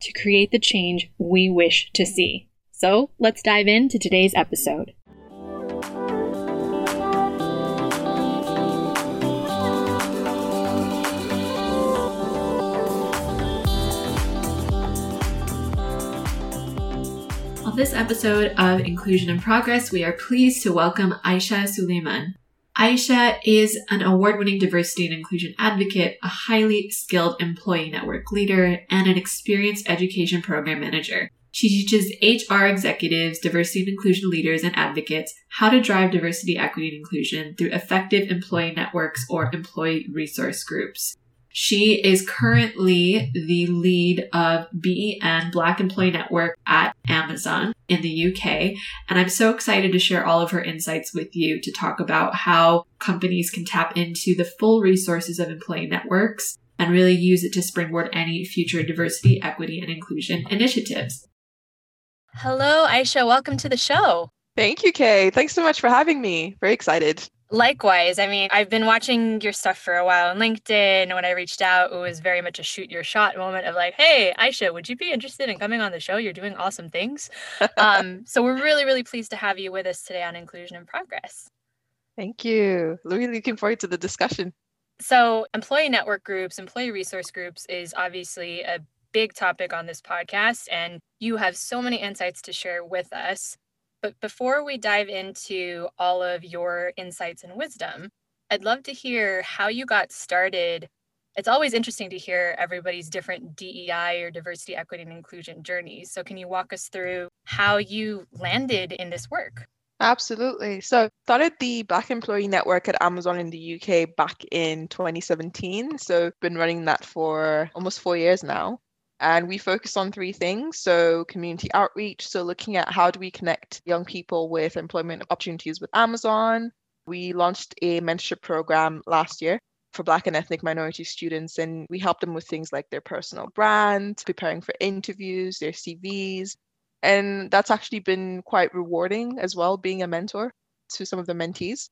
to create the change we wish to see. So let's dive into today's episode. On this episode of Inclusion in Progress, we are pleased to welcome Aisha Suleiman. Aisha is an award winning diversity and inclusion advocate, a highly skilled employee network leader, and an experienced education program manager. She teaches HR executives, diversity and inclusion leaders, and advocates how to drive diversity, equity, and inclusion through effective employee networks or employee resource groups. She is currently the lead of BEN Black Employee Network at Amazon in the UK. And I'm so excited to share all of her insights with you to talk about how companies can tap into the full resources of employee networks and really use it to springboard any future diversity, equity, and inclusion initiatives. Hello, Aisha. Welcome to the show. Thank you, Kay. Thanks so much for having me. Very excited. Likewise. I mean, I've been watching your stuff for a while on LinkedIn. When I reached out, it was very much a shoot your shot moment of like, hey, Aisha, would you be interested in coming on the show? You're doing awesome things. um, so we're really, really pleased to have you with us today on Inclusion in Progress. Thank you. Really looking forward to the discussion. So, employee network groups, employee resource groups is obviously a big topic on this podcast, and you have so many insights to share with us. But before we dive into all of your insights and wisdom, I'd love to hear how you got started. It's always interesting to hear everybody's different DEI or diversity, equity, and inclusion journeys. So, can you walk us through how you landed in this work? Absolutely. So, started the Black Employee Network at Amazon in the UK back in 2017. So, been running that for almost four years now. And we focus on three things. So, community outreach. So, looking at how do we connect young people with employment opportunities with Amazon. We launched a mentorship program last year for Black and ethnic minority students, and we help them with things like their personal brand, preparing for interviews, their CVs. And that's actually been quite rewarding as well, being a mentor to some of the mentees.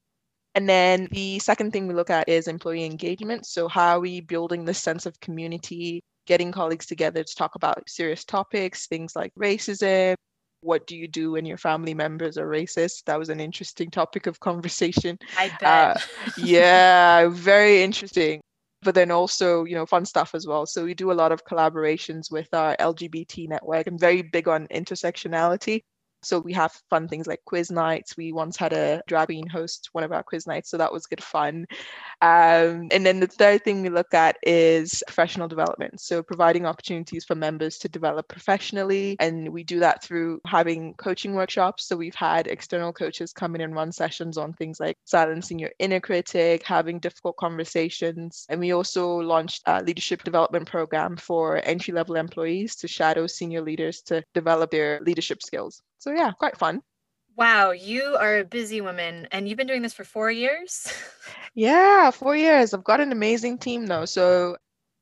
And then the second thing we look at is employee engagement. So, how are we building this sense of community getting colleagues together to talk about serious topics, things like racism. What do you do when your family members are racist? That was an interesting topic of conversation. I bet. Uh, yeah, very interesting. But then also, you know, fun stuff as well. So we do a lot of collaborations with our LGBT network. I'm very big on intersectionality. So we have fun things like quiz nights. We once had a queen host one of our quiz nights, so that was good fun. Um, and then the third thing we look at is professional development. So providing opportunities for members to develop professionally, and we do that through having coaching workshops. So we've had external coaches come in and run sessions on things like silencing your inner critic, having difficult conversations, and we also launched a leadership development program for entry level employees to shadow senior leaders to develop their leadership skills. So yeah, quite fun. Wow, you are a busy woman and you've been doing this for four years? yeah, four years. I've got an amazing team though. So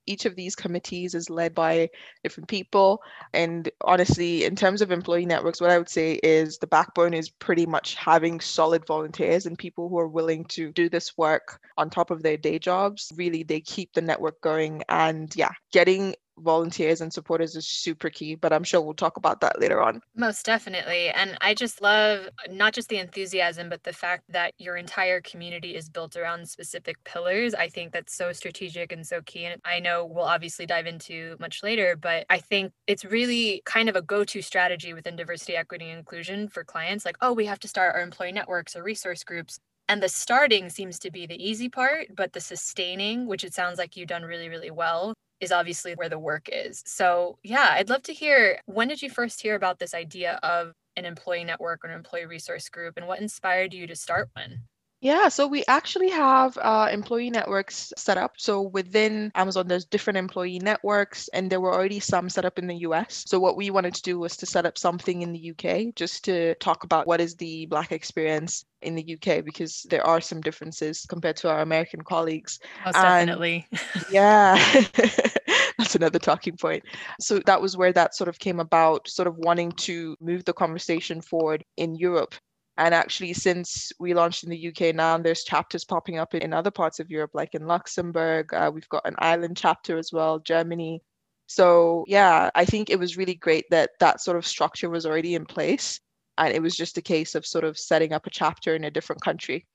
each of these committees is led by different people. And honestly, in terms of employee networks, what I would say is the backbone is pretty much having solid volunteers and people who are willing to do this work on top of their day jobs. Really, they keep the network going. And yeah, getting volunteers and supporters is super key, but I'm sure we'll talk about that later on. Most definitely. And I just love not just the enthusiasm, but the fact that your entire community is built around specific pillars. I think that's so strategic and so key. And I know we'll obviously dive into much later, but I think it's really kind of a go to strategy within diversity, equity, and inclusion for clients. Like, oh, we have to start our employee networks or resource groups. And the starting seems to be the easy part, but the sustaining, which it sounds like you've done really, really well, is obviously where the work is. So, yeah, I'd love to hear when did you first hear about this idea of an employee network or an employee resource group and what inspired you to start one? Yeah, so we actually have uh, employee networks set up. So within Amazon, there's different employee networks, and there were already some set up in the US. So what we wanted to do was to set up something in the UK just to talk about what is the Black experience in the UK because there are some differences compared to our American colleagues. Most and definitely. yeah. That's another talking point. So that was where that sort of came about, sort of wanting to move the conversation forward in Europe and actually, since we launched in the UK now, there's chapters popping up in other parts of Europe, like in Luxembourg. Uh, we've got an Ireland chapter as well, Germany. So, yeah, I think it was really great that that sort of structure was already in place. And it was just a case of sort of setting up a chapter in a different country.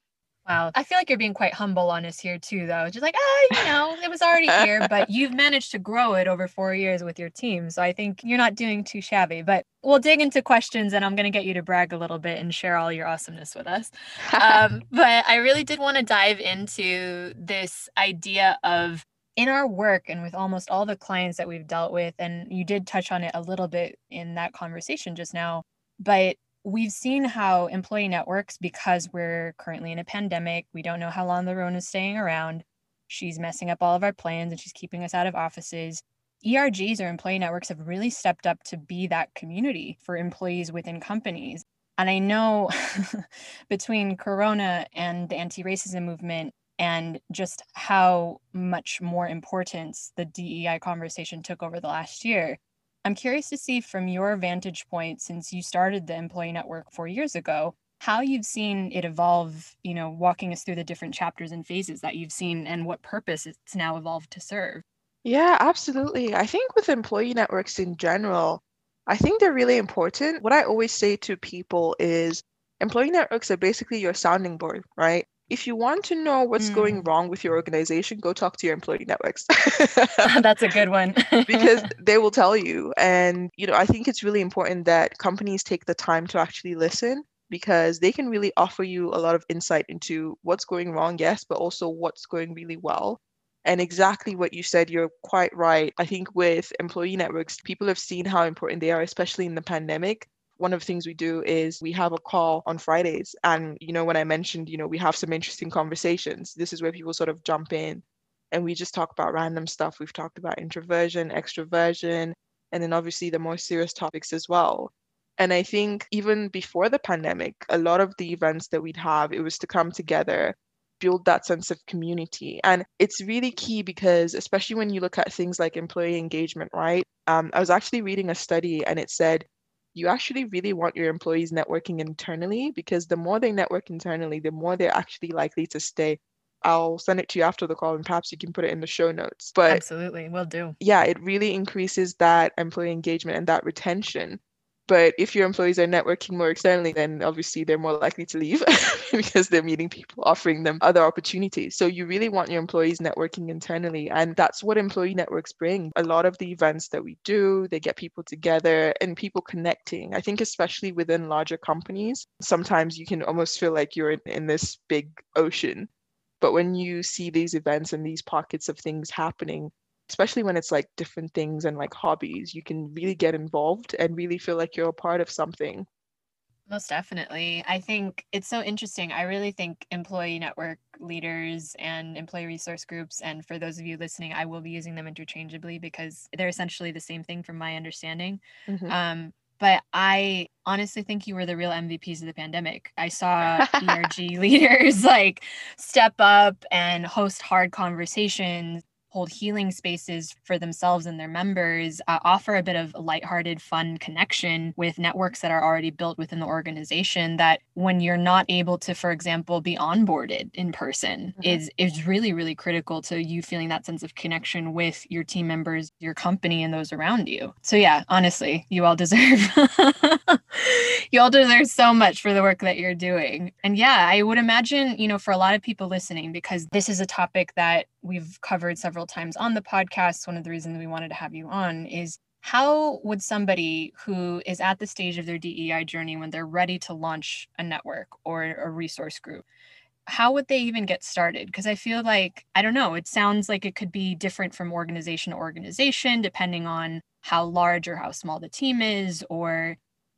Wow. I feel like you're being quite humble on us here too, though. Just like, ah, you know, it was already here, but you've managed to grow it over four years with your team. So I think you're not doing too shabby. But we'll dig into questions and I'm going to get you to brag a little bit and share all your awesomeness with us. Um, but I really did want to dive into this idea of in our work and with almost all the clients that we've dealt with, and you did touch on it a little bit in that conversation just now, but we've seen how employee networks, because we're currently in a pandemic, we don't know how long the Rona is staying around. She's messing up all of our plans and she's keeping us out of offices. ERGs or employee networks have really stepped up to be that community for employees within companies. And I know between Corona and the anti racism movement and just how much more importance the DEI conversation took over the last year, I'm curious to see from your vantage point, since you started the employee network four years ago, how you've seen it evolve, you know, walking us through the different chapters and phases that you've seen and what purpose it's now evolved to serve. Yeah, absolutely. I think with employee networks in general, I think they're really important. What I always say to people is employee networks are basically your sounding board, right? If you want to know what's mm. going wrong with your organization, go talk to your employee networks. That's a good one. because they will tell you. And, you know, I think it's really important that companies take the time to actually listen because they can really offer you a lot of insight into what's going wrong, yes, but also what's going really well. And exactly what you said, you're quite right. I think with employee networks, people have seen how important they are, especially in the pandemic one of the things we do is we have a call on Fridays. And, you know, when I mentioned, you know, we have some interesting conversations, this is where people sort of jump in and we just talk about random stuff. We've talked about introversion, extroversion, and then obviously the more serious topics as well. And I think even before the pandemic, a lot of the events that we'd have, it was to come together, build that sense of community. And it's really key because, especially when you look at things like employee engagement, right? Um, I was actually reading a study and it said you actually really want your employees networking internally because the more they network internally, the more they're actually likely to stay. I'll send it to you after the call and perhaps you can put it in the show notes. But absolutely, will do. Yeah, it really increases that employee engagement and that retention. But if your employees are networking more externally, then obviously they're more likely to leave because they're meeting people offering them other opportunities. So you really want your employees networking internally. And that's what employee networks bring. A lot of the events that we do, they get people together and people connecting. I think, especially within larger companies, sometimes you can almost feel like you're in, in this big ocean. But when you see these events and these pockets of things happening, especially when it's like different things and like hobbies, you can really get involved and really feel like you're a part of something. Most definitely. I think it's so interesting. I really think employee network leaders and employee resource groups, and for those of you listening, I will be using them interchangeably because they're essentially the same thing from my understanding. Mm-hmm. Um, but I honestly think you were the real MVPs of the pandemic. I saw ERG leaders like step up and host hard conversations hold healing spaces for themselves and their members, uh, offer a bit of a lighthearted, fun connection with networks that are already built within the organization. That when you're not able to, for example, be onboarded in person, mm-hmm. is is really really critical to you feeling that sense of connection with your team members, your company, and those around you. So yeah, honestly, you all deserve you all deserve so much for the work that you're doing. And yeah, I would imagine, you know, for a lot of people listening, because this is a topic that we've covered several times on the podcast. One of the reasons we wanted to have you on is how would somebody who is at the stage of their DEI journey when they're ready to launch a network or a resource group, how would they even get started? Because I feel like, I don't know, it sounds like it could be different from organization to organization, depending on how large or how small the team is, or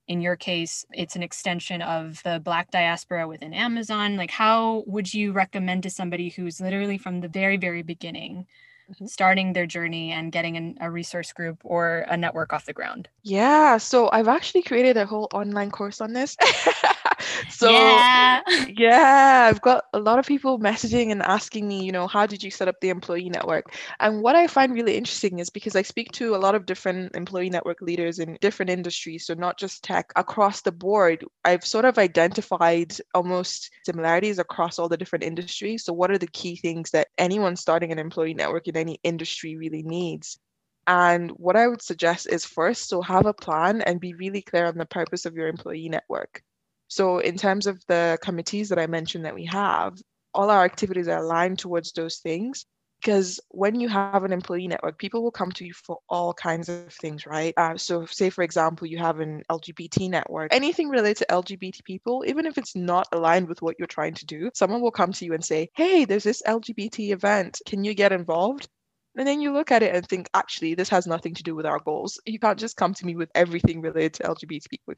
in your case, it's an extension of the Black diaspora within Amazon. Like, how would you recommend to somebody who's literally from the very, very beginning? Mm-hmm. starting their journey and getting an, a resource group or a network off the ground? Yeah, so I've actually created a whole online course on this. so yeah. yeah, I've got a lot of people messaging and asking me, you know, how did you set up the employee network? And what I find really interesting is because I speak to a lot of different employee network leaders in different industries, so not just tech, across the board, I've sort of identified almost similarities across all the different industries. So what are the key things that anyone starting an employee network in any industry really needs? And what I would suggest is first, so have a plan and be really clear on the purpose of your employee network. So, in terms of the committees that I mentioned that we have, all our activities are aligned towards those things. Because when you have an employee network, people will come to you for all kinds of things, right? Uh, so, say for example, you have an LGBT network, anything related to LGBT people, even if it's not aligned with what you're trying to do, someone will come to you and say, Hey, there's this LGBT event. Can you get involved? And then you look at it and think, actually, this has nothing to do with our goals. You can't just come to me with everything related to LGBT people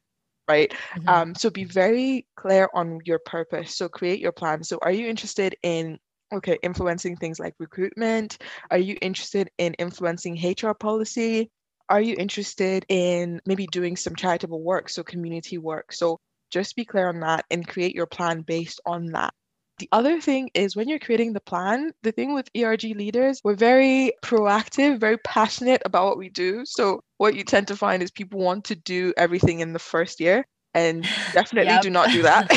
right? Mm-hmm. Um, so be very clear on your purpose. So create your plan. So are you interested in okay influencing things like recruitment? Are you interested in influencing HR policy? Are you interested in maybe doing some charitable work, so community work? So just be clear on that and create your plan based on that. The other thing is when you're creating the plan, the thing with ERG leaders, we're very proactive, very passionate about what we do. So what you tend to find is people want to do everything in the first year and definitely do not do that.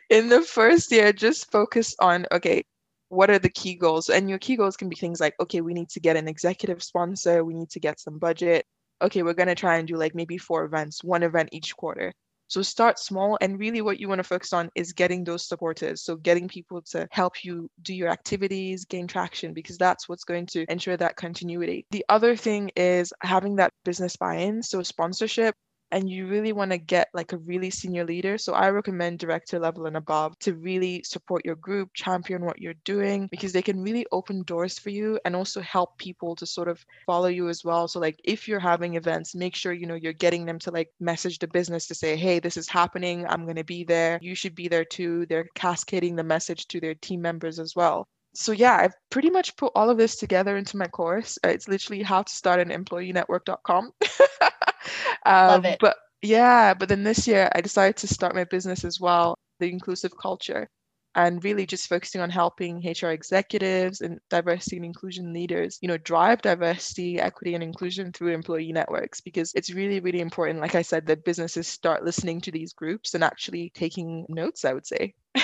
in the first year, just focus on okay, what are the key goals? And your key goals can be things like, okay, we need to get an executive sponsor, we need to get some budget. Okay, we're going to try and do like maybe four events, one event each quarter. So start small. And really, what you want to focus on is getting those supporters. So getting people to help you do your activities, gain traction, because that's what's going to ensure that continuity. The other thing is having that business buy in. So sponsorship and you really want to get like a really senior leader. So I recommend director level and above to really support your group, champion what you're doing, because they can really open doors for you and also help people to sort of follow you as well. So like if you're having events, make sure you know you're getting them to like message the business to say, hey, this is happening. I'm going to be there. You should be there too. They're cascading the message to their team members as well so yeah, I've pretty much put all of this together into my course. Uh, it's literally how to start an employee network.com. um, Love it. But yeah, but then this year I decided to start my business as well, the inclusive culture, and really just focusing on helping HR executives and diversity and inclusion leaders, you know, drive diversity, equity, and inclusion through employee networks because it's really, really important, like I said, that businesses start listening to these groups and actually taking notes, I would say.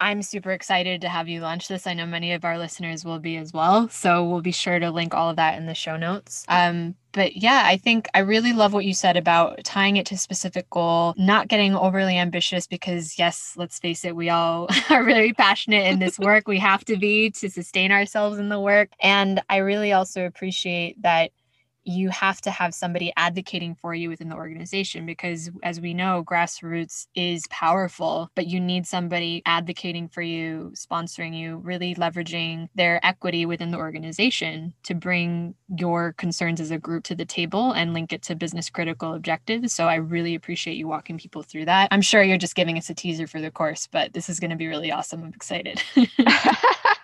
I'm super excited to have you launch this. I know many of our listeners will be as well. So we'll be sure to link all of that in the show notes. Um, but yeah, I think I really love what you said about tying it to a specific goal, not getting overly ambitious because, yes, let's face it, we all are very passionate in this work. we have to be to sustain ourselves in the work. And I really also appreciate that you have to have somebody advocating for you within the organization because as we know grassroots is powerful but you need somebody advocating for you sponsoring you really leveraging their equity within the organization to bring your concerns as a group to the table and link it to business critical objectives. So i really appreciate you walking people through that. I'm sure you're just giving us a teaser for the course but this is going to be really awesome. I'm excited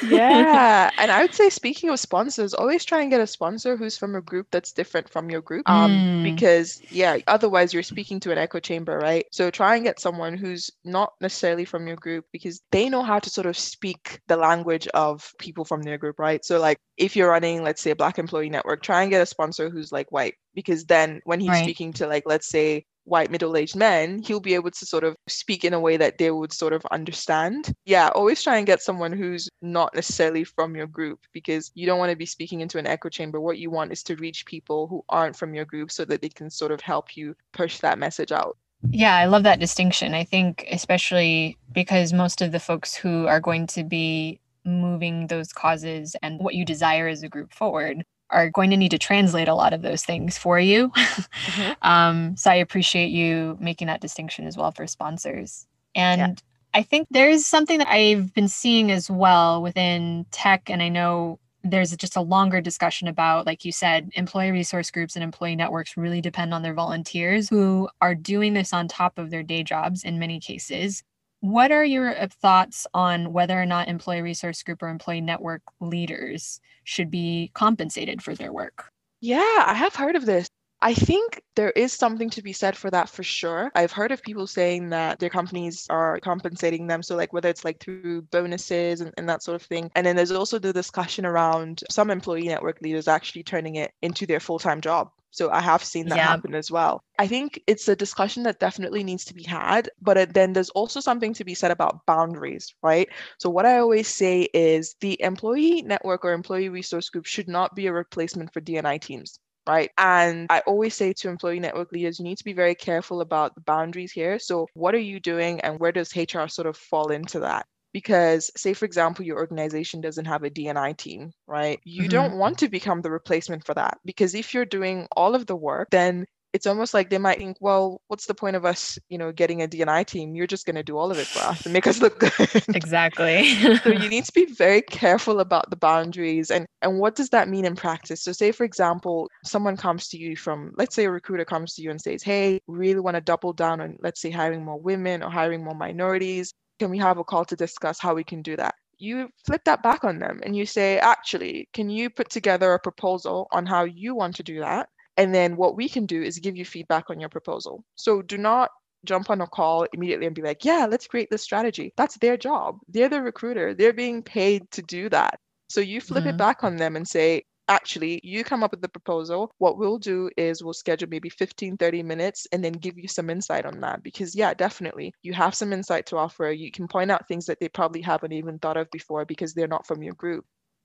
yeah. And I would say, speaking of sponsors, always try and get a sponsor who's from a group that's different from your group. Um, Mm. because yeah, otherwise you're speaking to an echo chamber, right? So try and get someone who's not necessarily from your group because they know how to sort of speak the language of people from their group, right? So like if you're running, let's say a black employee network, try and get a sponsor who's like white because then when he's Right. speaking to like let's say white middle-aged men he'll be able to sort of speak in a way that they would sort of understand. Yeah always try and get someone who's not necessarily from your group because you don't want to be speaking into an echo chamber. What you want is to reach people who aren't from your group so that they can sort of help you push that message out. Yeah, I love that distinction. I think, especially because most of the folks who are going to be moving those causes and what you desire as a group forward are going to need to translate a lot of those things for you. um, so I appreciate you making that distinction as well for sponsors. And I think there's something that I've been seeing as well within tech, and I know there's just a longer discussion about, like you said, employee resource groups and employee networks really depend on their volunteers who are doing this on top of their day jobs in many cases. What are your uh, thoughts on whether or not employee resource group or employee network leaders should be compensated for their work? Yeah, I have heard of this. I think there is something to be said for that for sure. I've heard of people saying that their companies are compensating them. So, like, whether it's like through bonuses and, and that sort of thing. And then there's also the discussion around some employee network leaders actually turning it into their full time job. So, I have seen that Yeah. happen as well. I think it's a discussion that definitely needs to be had. But it- then there's also something to be said about boundaries, right? So, what I always say is the employee network or employee resource group should not be a replacement for DNI teams right? And I always say to employee network leaders, you need to be very careful about the boundaries here. So, what are you doing and where does HR sort of fall into that? Because, say, for example, your organization doesn't have a DNI team, right? You Mhm. don't want to become the replacement for that because if you're doing all of the work, then it's almost like they might think, well, what's the point of us, you know, getting a DNI team? You're just going to do all of it for us and make us look good Exactly. so you need to be very careful about the boundaries and and what does that mean in practice so say for example someone comes to you from let's say a recruiter comes to you and says hey we really want to double down on let's say hiring more women or hiring more minorities can we have a call to discuss how we can do that you flip that back on them and you say actually can you put together a proposal on how you want to do that and then what we can do is give you feedback on your proposal so do not jump on a call immediately and be like, yeah, let's create this strategy. That's their job. They're the recruiter. They're being paid to do that. So you flip Mhm. it back on them and say, actually, you come up with the proposal. What we'll do is we'll schedule maybe 15, 30 minutes and then give you some insight on that. Because, yeah, definitely, you have some insight to offer. You can point out things that they probably haven't even thought of before because they're not from your group.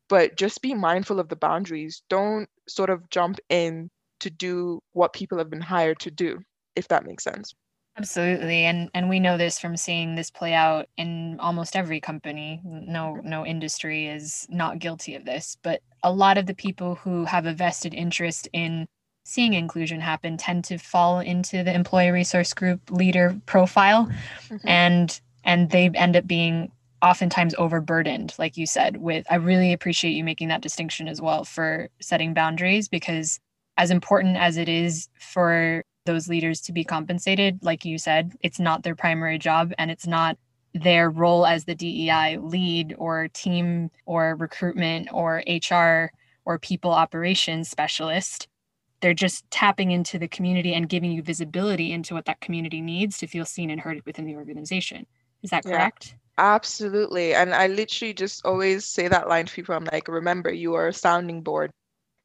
But just be mindful of the boundaries. Don't sort of jump in to do what people have been hired to do, if that makes sense. Absolutely. And and we know this from seeing this play out in almost every company. No no industry is not guilty of this, but a lot of the people who have a vested interest in seeing inclusion happen tend to fall into the employee resource group leader profile Mhm. and and they end up being oftentimes overburdened like you said with I really appreciate you making that distinction as well for setting boundaries because as important as it is for those leaders to be compensated, like you said, it's not their primary job and it's not their role as the DEI lead or team or recruitment or HR or people operations specialist. They're just tapping into the community and giving you visibility into what that community needs to feel seen and heard within the organization. Is that Yeah. correct? Absolutely. And I literally just always say that line to people. I'm like, remember, you are a sounding board.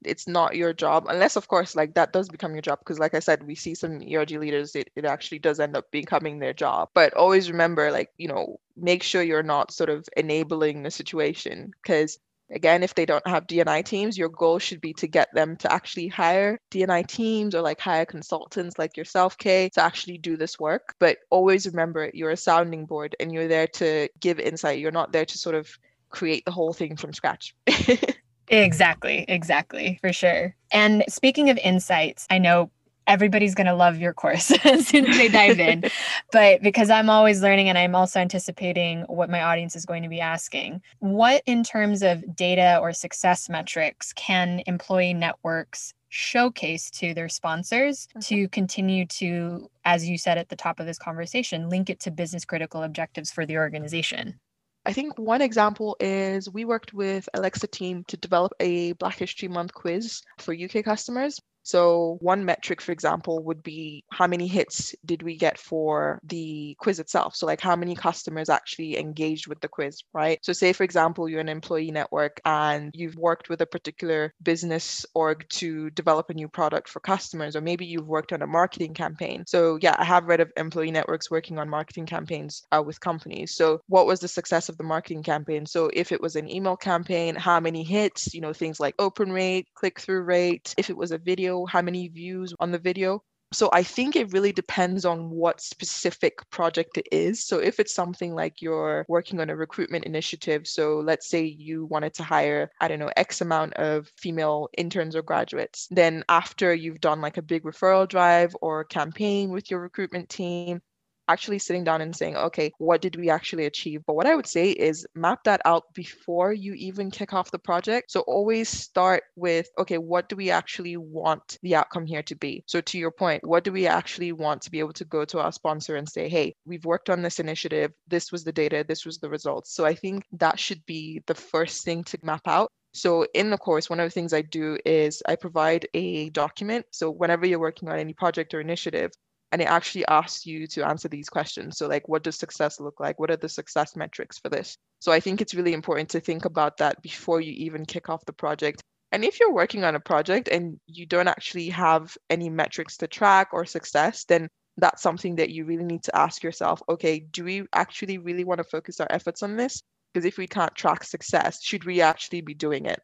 It's not your job, unless, of course, like that does become your job. Because, like I said, we see some ERG leaders, it, it actually does end up becoming their job. But always remember, like, you know, make sure you're not sort of enabling the situation. Because, again, if they don't have DNI teams, your goal should be to get them to actually hire DNI teams or like hire consultants like yourself, Kay, to actually do this work. But always remember, you're a sounding board and you're there to give insight. You're not there to sort of create the whole thing from scratch. Exactly, exactly, for sure. And speaking of insights, I know everybody's going to love your course as soon as they dive in, but because I'm always learning and I'm also anticipating what my audience is going to be asking, what in terms of data or success metrics can employee networks showcase to their sponsors Mhm. to continue to, as you said at the top of this conversation, link it to business critical objectives for the organization? I think one example is we worked with Alexa team to develop a Black History Month quiz for UK customers. So, one metric, for example, would be how many hits did we get for the quiz itself? So, like how many customers actually engaged with the quiz, right? So, say, for example, you're an employee network and you've worked with a particular business org to develop a new product for customers, or maybe you've worked on a marketing campaign. So, yeah, I have read of employee networks working on marketing campaigns uh, with companies. So, what was the success of the marketing campaign? So, if it was an email campaign, how many hits, you know, things like open rate, click through rate, if it was a video, how many views on the video. So I think it really depends on what specific project it is. So if it's something like you're working on a recruitment initiative, so let's say you wanted to hire, I don't know, X amount of female interns or graduates, then after you've done like a big referral drive or campaign with your recruitment team, actually sitting down and saying, okay, what did we actually achieve? But what I would say is map that out before you even kick off the project. So always start with, okay, what do we actually want the outcome here to be? So to your point, what do we actually want to be able to go to our sponsor and say, hey, we've worked on this initiative. This was the data. This was the results. So I think that should be the first thing to map out. So in the course, one of the things I do is I provide a document. So whenever you're working on any project or initiative, and it actually asks you to answer these questions. So, like, what does success look like? What are the success metrics for this? So, I think it's really important to think about that before you even kick off the project. And if you're working on a project and you don't actually have any metrics to track or success, then that's something that you really need to ask yourself okay, do we actually really want to focus our efforts on this? Because if we can't track success, should we actually be doing it?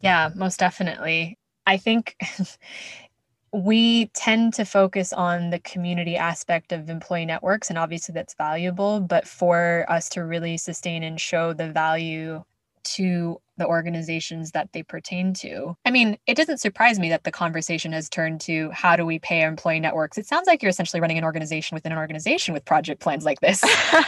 Yeah, most definitely. I think we tend to focus on the community aspect of employee networks, and obviously that's valuable. But for us to really sustain and show the value to the organizations that they pertain to. I mean, it doesn't surprise me that the conversation has turned to how do we pay our employee networks? It sounds like you're essentially running an organization within an organization with project plans like this.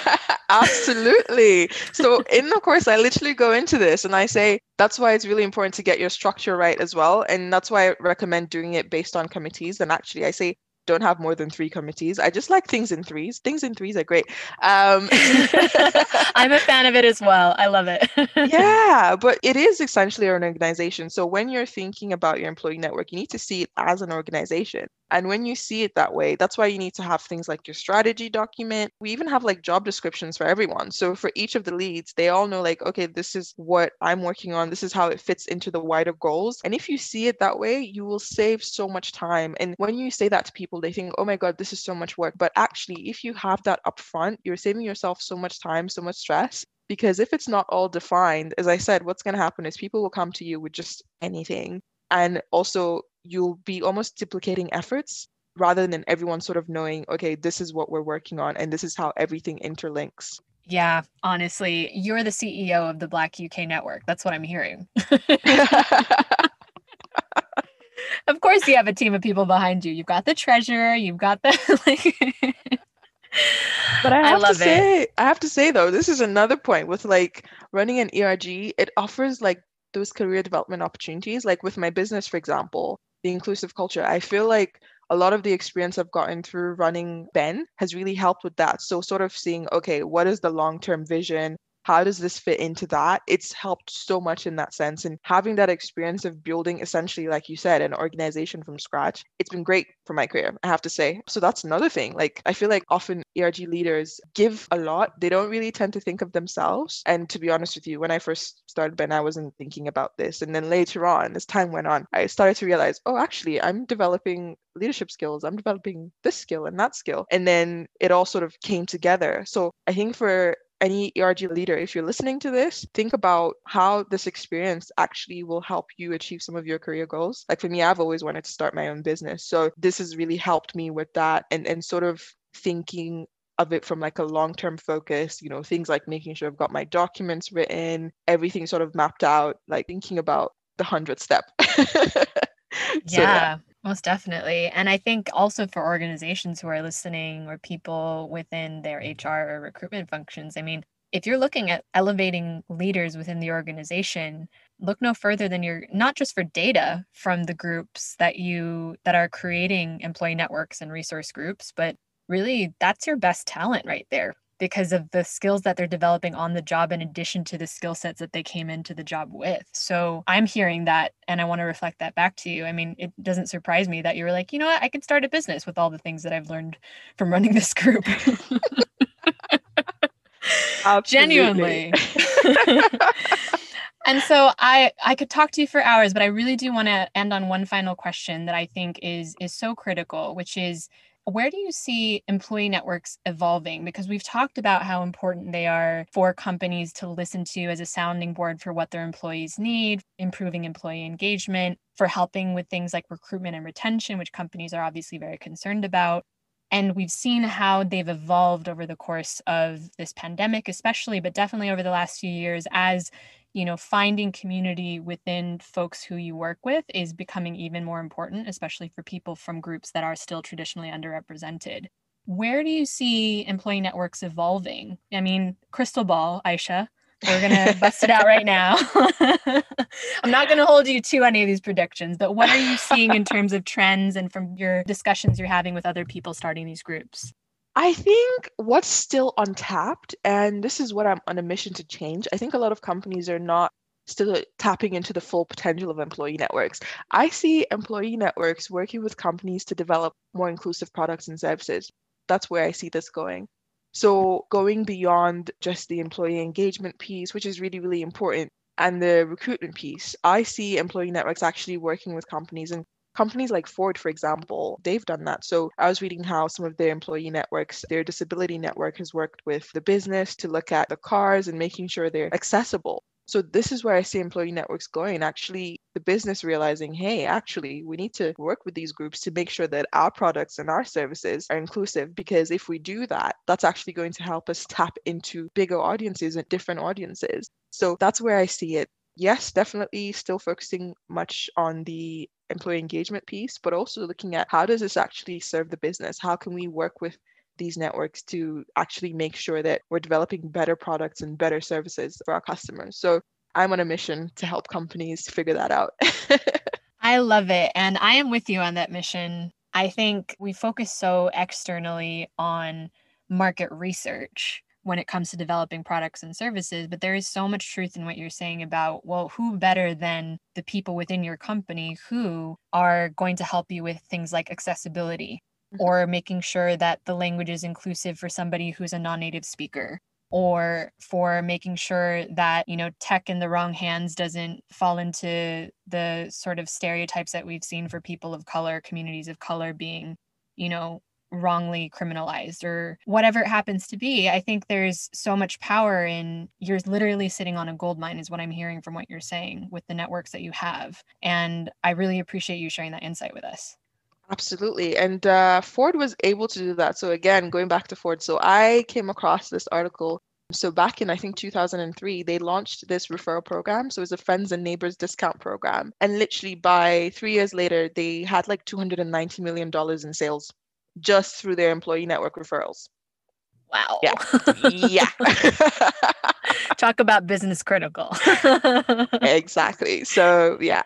Absolutely. So, in the course, I literally go into this and I say that's why it's really important to get your structure right as well. And that's why I recommend doing it based on committees. And actually, I say don't have more than three committees. I just like things in threes. Things in threes are great. Um, I'm a fan of it as well. I love it. yeah, but it is essentially an organization. So when you're thinking about your employee network, you need to see it as an organization. And when you see it that way, that's why you need to have things like your strategy document. We even have like job descriptions for everyone. So for each of the leads, they all know like, okay, this is what I'm working on. This is how it fits into the wider goals. And if you see it that way, you will save so much time. And when you say that to people, they think, oh my God, this is so much work. But actually, if you have that upfront, you're saving yourself so much time, so much stress because if it's not all defined as i said what's going to happen is people will come to you with just anything and also you'll be almost duplicating efforts rather than everyone sort of knowing, okay, this is what we're working on and this is how everything interlinks. Yeah, honestly, you're the CEO of the Black UK network. That's what I'm hearing. of course, you have a team of people behind you. You've got the treasurer, you've got the like. but I have I to say, it. I have to say though, this is another point with like running an ERG. It offers like those career development opportunities. Like with my business, for example, the inclusive culture, I feel like a lot of the experience I've gotten through running BEN has really helped with that. So, sort of seeing, okay, what is the long term vision? How does this fit into that? It's helped so much in that sense. And having that experience of building essentially, like you said, an organization from scratch, it's been great for my career, I have to say. So that's another thing. Like, I feel like often ERG leaders give a lot. They don't really tend to think of themselves. And to be honest with you, when I first started BEN, I wasn't thinking about this. And then later on, as time went on, I started to realize, oh, actually, I'm developing leadership skills. I'm developing this skill and that skill. And then it all sort of came together. So I think for any ERG leader, if you're listening to this, think about how this experience actually will help you achieve some of your career goals. Like for me, I've always wanted to start my own business. So this has really helped me with that and, and sort of thinking of it from like a long-term focus you know things like making sure i've got my documents written everything sort of mapped out like thinking about the hundredth step so, yeah. Most definitely. And I think also for organizations who are listening or people within their mm. HR or recruitment functions, I mean, if you're looking at elevating leaders within the organization, look no further than your not just for data from the groups that you that are creating employee networks and resource groups, but really that's your best talent right there because of the skills that they're developing on the job in addition to the skill sets that they came into the job with. So I'm hearing that and I want to reflect that back to you. I mean, it doesn't surprise me that you were like, you know what, I can start a business with all the things that I've learned from running this group. Genuinely. and so I I could talk to you for hours, but I really do want to end on one final question that I think is is so critical, which is where do you see employee networks evolving? Because we've talked about how important they are for companies to listen to as a sounding board for what their employees need, improving employee engagement, for helping with things like recruitment and retention, which companies are obviously very concerned about. And we've seen how they've evolved over the course of this pandemic, especially, but definitely over the last few years as you know finding community within folks who you work with is becoming even more important especially for people from groups that are still traditionally underrepresented. Where do you see employee networks evolving? I mean crystal ball aisha. We're gonna bust it out right now. I'm not gonna hold you to any of these predictions but what are you seeing in terms of trends and from your discussions you're having with other people starting these groups I think what's still untapped, and this is what I'm on a mission to change, I think a lot of companies are not still tapping into the full potential of employee networks. I see employee networks working with companies to develop more inclusive products and services. That's where I see this going. So, going beyond just the employee engagement piece, which is really, really important, and the recruitment piece, I see employee networks actually working with companies and companies like Ford, for example, they've done that. So I was reading how some of their employee networks, their disability network has worked with the business to look at the cars and making sure they're accessible. So this is where I see employee networks going. Actually, the business realizing, hey, actually, we need to work with these groups to make sure that our products and our services are inclusive. Because if we do that, that's actually going to help us tap into bigger audiences and different audiences. So that's where I see it. Yes, definitely still focusing much on the employee engagement piece, but also looking at how does this actually serve the business? How can we work with these networks to actually make sure that we're developing better products and better services for our customers? So I'm on a mission to help companies figure that out. I love it. And I am with you on that mission. I think we focus so externally on market research when it comes to developing products and services but there is so much truth in what you're saying about well who better than the people within your company who are going to help you with things like accessibility mm-hmm. or making sure that the language is inclusive for somebody who's a non-native speaker or for making sure that you know tech in the wrong hands doesn't fall into the sort of stereotypes that we've seen for people of color communities of color being you know wrongly criminalized or whatever it happens to be. I think there's so much power in you're literally sitting on a gold mine, is what I'm hearing from what you're saying with the networks that you have. And I really appreciate you sharing that insight with us. Absolutely. And uh, Ford was able to do that. So, again, going back to Ford, so I came across this article. So, back in I think 2003, they launched this referral program. So, it was a friends and neighbors discount program. And literally by three years later, they had like $290 million in sales just through their employee network referrals. Wow. Yeah. yeah. Talk about business critical. exactly. So, yeah.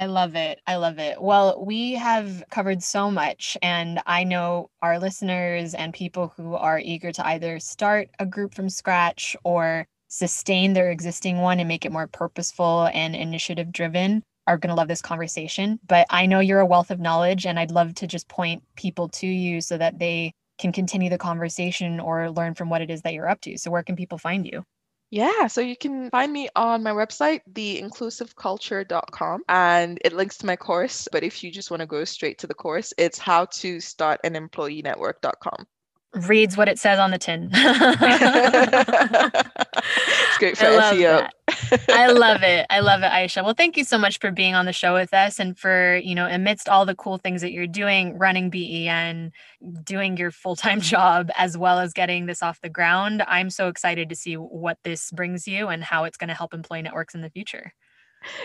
I love it. I love it. Well, we have covered so much, and I know our listeners and people who are eager to either start a group from scratch or sustain their existing one and make it more purposeful and initiative driven are going to love this conversation. But I know you're a wealth of knowledge, and I'd love to just point people to you so that they can continue the conversation or learn from what it is that you're up to. So, where can people find you? Yeah, so you can find me on my website, theinclusiveculture.com, and it links to my course. But if you just want to go straight to the course, it's how to start an employee network.com reads what it says on the tin. it's great for SEO. I love it. I love it, Aisha. Well, thank you so much for being on the show with us and for, you know, amidst all the cool things that you're doing, running BEN, doing your full-time job as well as getting this off the ground. I'm so excited to see what this brings you and how it's going to help employee networks in the future.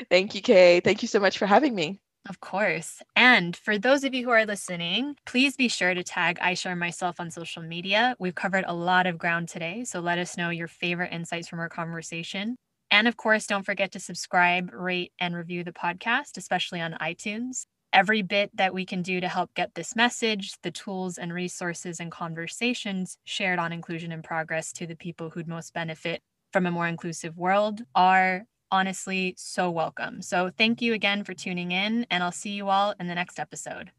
Thank you, Kay. Thank you so much for having me. Of course. And for those of you who are listening, please be sure to tag Aisha or myself on social media. We've covered a lot of ground today, so let us know your favorite insights from our conversation. And of course, don't forget to subscribe, rate, and review the podcast, especially on iTunes. Every bit that we can do to help get this message, the tools and resources and conversations shared on Inclusion in Progress to the people who'd most benefit from a more inclusive world are honestly so welcome. So thank you again for tuning in, and I'll see you all in the next episode.